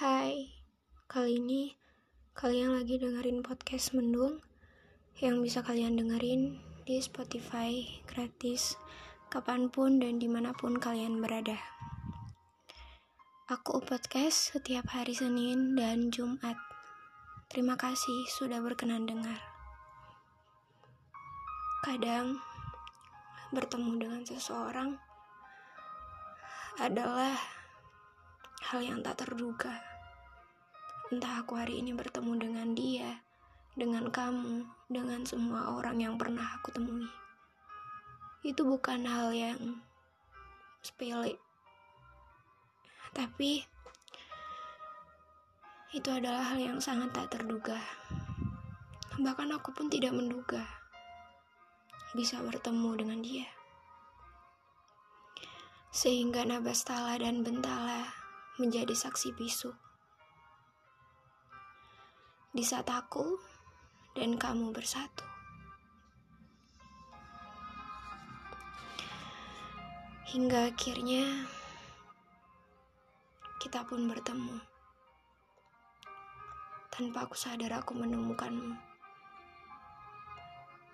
Hai, kali ini kalian lagi dengerin podcast Mendung yang bisa kalian dengerin di Spotify gratis kapan pun dan di mana pun kalian berada. Aku podcast setiap hari Senin dan Jumat. Terima kasih sudah berkenan dengar. Kadang bertemu dengan seseorang adalah hal yang tak terduga. Entah aku hari ini bertemu dengan dia, dengan kamu, dengan semua orang yang pernah aku temui. Itu bukan hal yang sepele. Tapi itu adalah hal yang sangat tak terduga. Bahkan aku pun tidak menduga bisa bertemu dengan dia. Sehingga Nabastala dan Bentala menjadi saksi bisu. Di saat aku dan kamu bersatu. Hingga akhirnya kita pun bertemu. Tanpa aku sadar aku menemukanmu.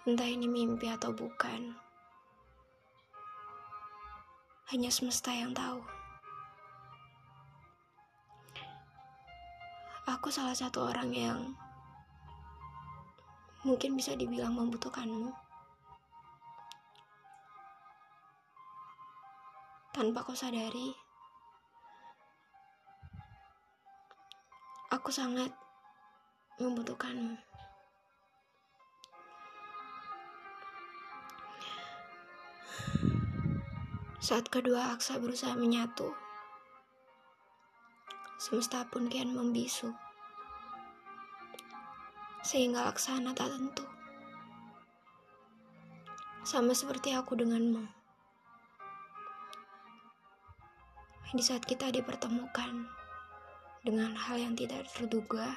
Entah ini mimpi atau bukan. Hanya semesta yang tahu. Aku salah satu orang yang mungkin bisa dibilang membutuhkanmu. Tanpa kau sadari, aku sangat membutuhkanmu. Saat kedua aksa berusaha menyatu, semesta pun kian membisu. Sehingga laksana tak tentu. Sama seperti aku denganmu. Di saat kita dipertemukan dengan hal yang tidak terduga,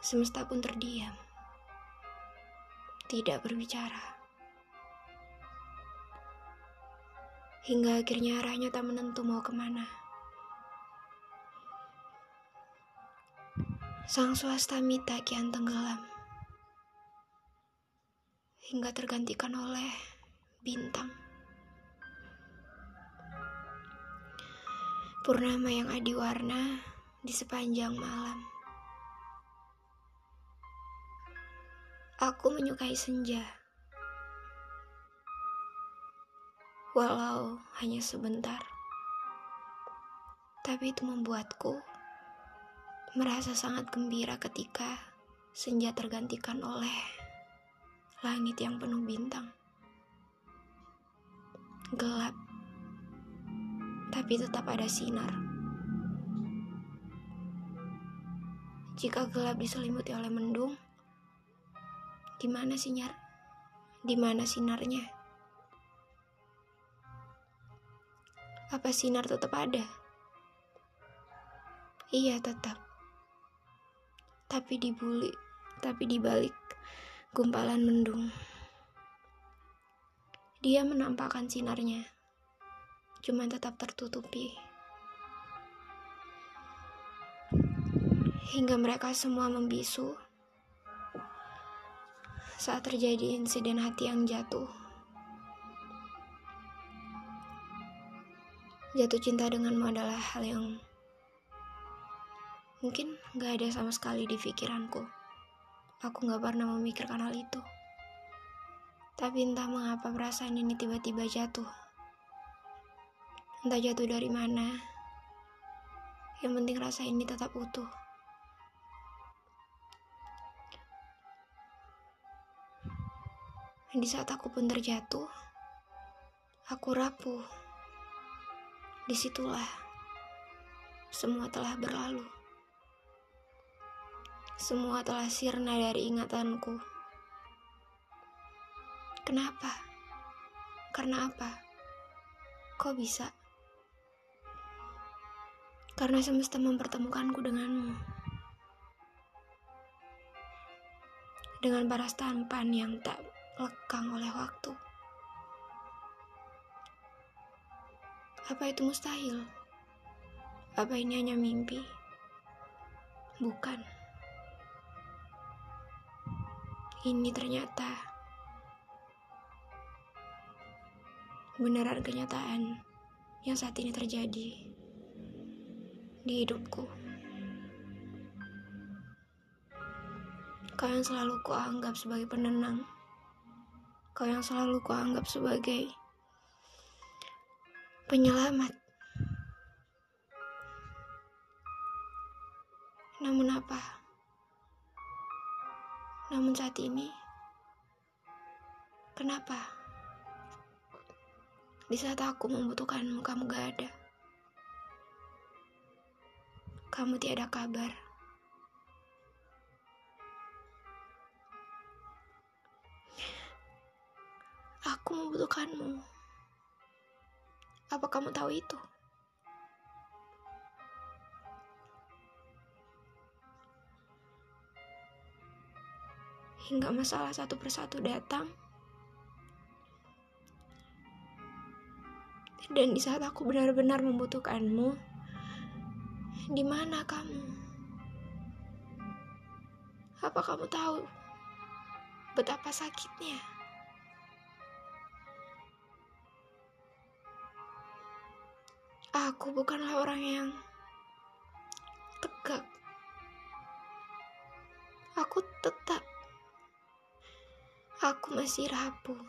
semesta pun terdiam. Tidak berbicara. Hingga akhirnya arahnya tak menentu mau ke mana. Sang swasta mita kian tenggelam hingga tergantikan oleh bintang. Purnama yang adi warna di sepanjang malam. Aku menyukai senja. Walau hanya sebentar. Tapi itu membuatku merasa sangat gembira ketika senja tergantikan oleh langit yang penuh bintang. Gelap, tapi tetap ada sinar. Jika gelap diselimuti oleh mendung, di mana sinar? Di mana sinarnya? Apa sinar tetap ada? Iya, tetap tapi dibuli, tapi dibalik gumpalan mendung. Dia menampakkan sinarnya, cuman tetap tertutupi. Hingga mereka semua membisu saat terjadi insiden hati yang jatuh. Jatuh cinta denganmu adalah hal yang Mungkin gak ada sama sekali di pikiranku. Aku gak pernah memikirkan hal itu. Tapi entah mengapa perasaan ini tiba-tiba jatuh. Entah jatuh dari mana. Yang penting rasa ini tetap utuh. Di saat aku pun terjatuh, aku rapuh. Di situlah semua telah berlalu. Semua telah sirna dari ingatanku. Kenapa? Karena apa? Kok bisa? Karena semesta mempertemukanku denganmu. Dengan paras tampan yang tak lekang oleh waktu. Apa itu mustahil? Apa ini hanya mimpi? Bukan. Ini ternyata beneran kenyataan yang saat ini terjadi di hidupku. Kau yang selalu kuanggap sebagai penenang. Kau yang selalu kuanggap sebagai penyelamat. Namun apa? Namun saat ini, kenapa? Di saat aku membutuhkanmu, kamu gak ada. Kamu tiada kabar. Aku membutuhkanmu. Apa kamu tahu itu? Hingga masalah satu persatu datang. Dan di saat aku benar-benar membutuhkanmu, di mana kamu? Apa kamu tahu betapa sakitnya? Aku bukanlah orang yang tegak. Aku tetap. Aku masih rapuh.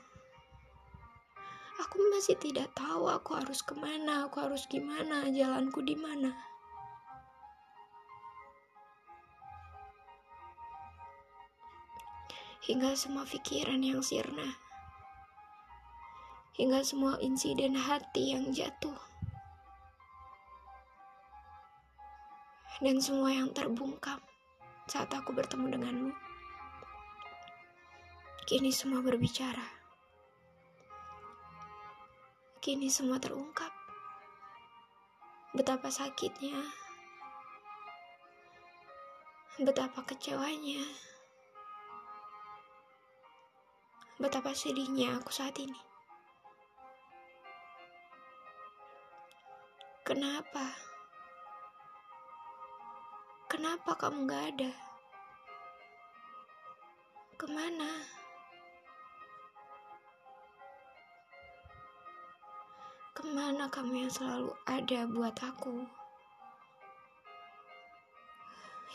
Aku masih tidak tahu aku harus ke mana, aku harus gimana, jalanku di mana. Hingga semua pikiran yang sirna. Hingga semua insiden hati yang jatuh. dan semua yang terbungkam saat aku bertemu denganmu. Kini semua berbicara. Kini semua terungkap. Betapa sakitnya. Betapa kecewanya. Betapa sedihnya aku saat ini. Kenapa? Kenapa kamu gak ada? Ke mana? Ke mana kamu yang selalu ada buat aku?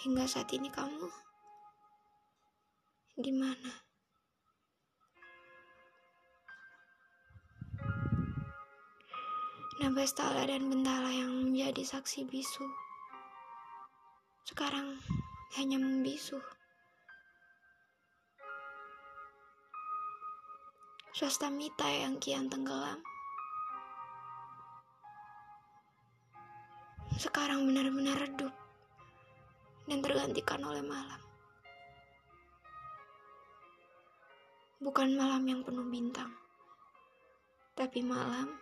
Hingga saat ini kamu di mana? Nabastala dan Bentala yang menjadi saksi bisu sekarang hanya membisu. Swasta Mita yang kian tenggelam. Sekarang benar-benar redup dan tergantikan oleh malam. Bukan malam yang penuh bintang, tapi malam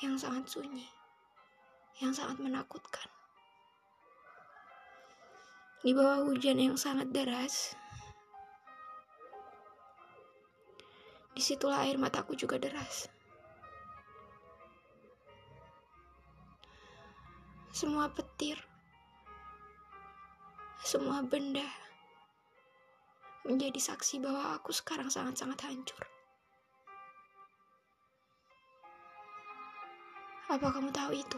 yang sangat sunyi, yang sangat menakutkan. Di bawah hujan yang sangat deras, di situlah air mataku juga deras. Semua petir, semua benda menjadi saksi bahwa aku sekarang sangat-sangat hancur. Apa kamu tahu itu?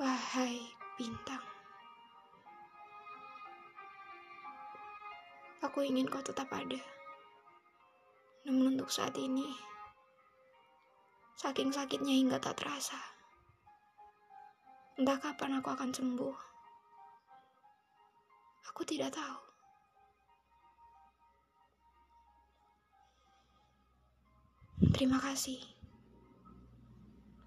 Wahai bintang, aku ingin kau tetap ada. Namun untuk saat ini, saking sakitnya hingga tak terasa. Entah kapan aku akan sembuh. Aku tidak tahu. Terima kasih.